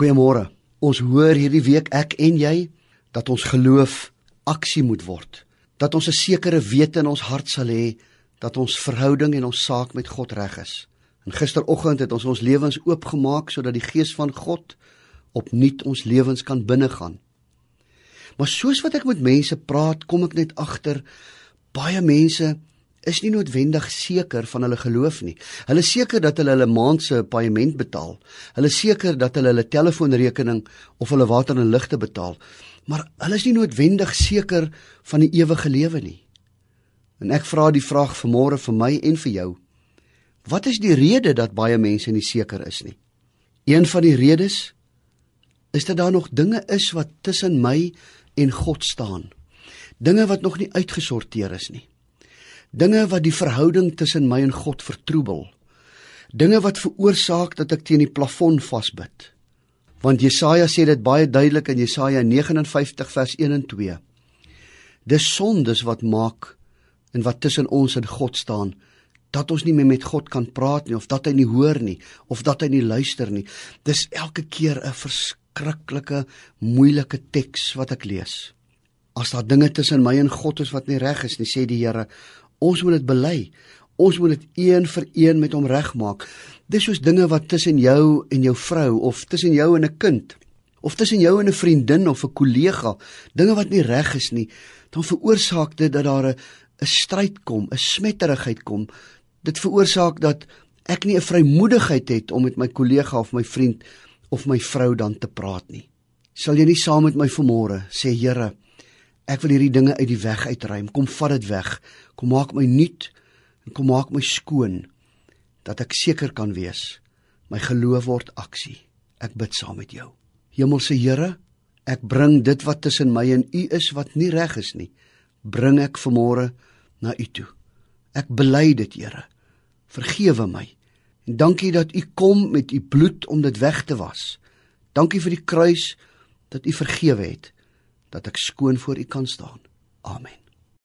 Goeiemôre. Ons hoor hierdie week ek en jy dat ons geloof aksie moet word. Dat ons 'n sekere wete in ons hart sal hê dat ons verhouding en ons saak met God reg is. En gisteroggend het ons ons lewens oopgemaak sodat die gees van God opnuut ons lewens kan binnegaan. Maar soos wat ek met mense praat, kom ek net agter baie mense is nie noodwendig seker van hulle geloof nie. Hulle seker dat hulle hulle maand se paaiement betaal. Hulle seker dat hulle hulle telefoonrekening of hulle water en ligte betaal. Maar hulle is nie noodwendig seker van die ewige lewe nie. En ek vra die vraag vanmôre vir my en vir jou. Wat is die rede dat baie mense nie seker is nie? Een van die redes is dat daar nog dinge is wat tussen my en God staan. Dinge wat nog nie uitgesorteer is nie. Dinge wat die verhouding tussen my en God vertroebel. Dinge wat veroorsaak dat ek teen die plafon vasbyt. Want Jesaja sê dit baie duidelik in Jesaja 59 vers 1 en 2. Dis sondes wat maak en wat tussen ons en God staan dat ons nie meer met God kan praat nie of dat hy nie hoor nie of dat hy nie luister nie. Dis elke keer 'n verskriklike moeilike teks wat ek lees. As daar dinge tussen my en God is wat nie reg is nie, sê die Here, Ons moet dit bely. Ons moet dit een vir een met hom regmaak. Dis soos dinge wat tussen jou en jou vrou of tussen jou en 'n kind of tussen jou en 'n vriendin of 'n kollega, dinge wat nie reg is nie, dan veroorsaak dit dat daar 'n 'n stryd kom, 'n smetterigheid kom. Dit veroorsaak dat ek nie 'n vrymoedigheid het om met my kollega of my vriend of my vrou dan te praat nie. Sal jy nie saam met my vanmôre sê Here, Ek wil hierdie dinge uit die weg uitruim. Kom vat dit weg. Kom maak my nuut en kom maak my skoon dat ek seker kan wees my geloof word aksie. Ek bid saam met jou. Hemelse Here, ek bring dit wat tussen my en U is wat nie reg is nie, bring ek vanmôre na U toe. Ek bely dit, Here. Vergewe my. En dankie dat U kom met U bloed om dit weg te was. Dankie vir die kruis dat U vergewe het dat ek skoon voor U kan staan. Amen.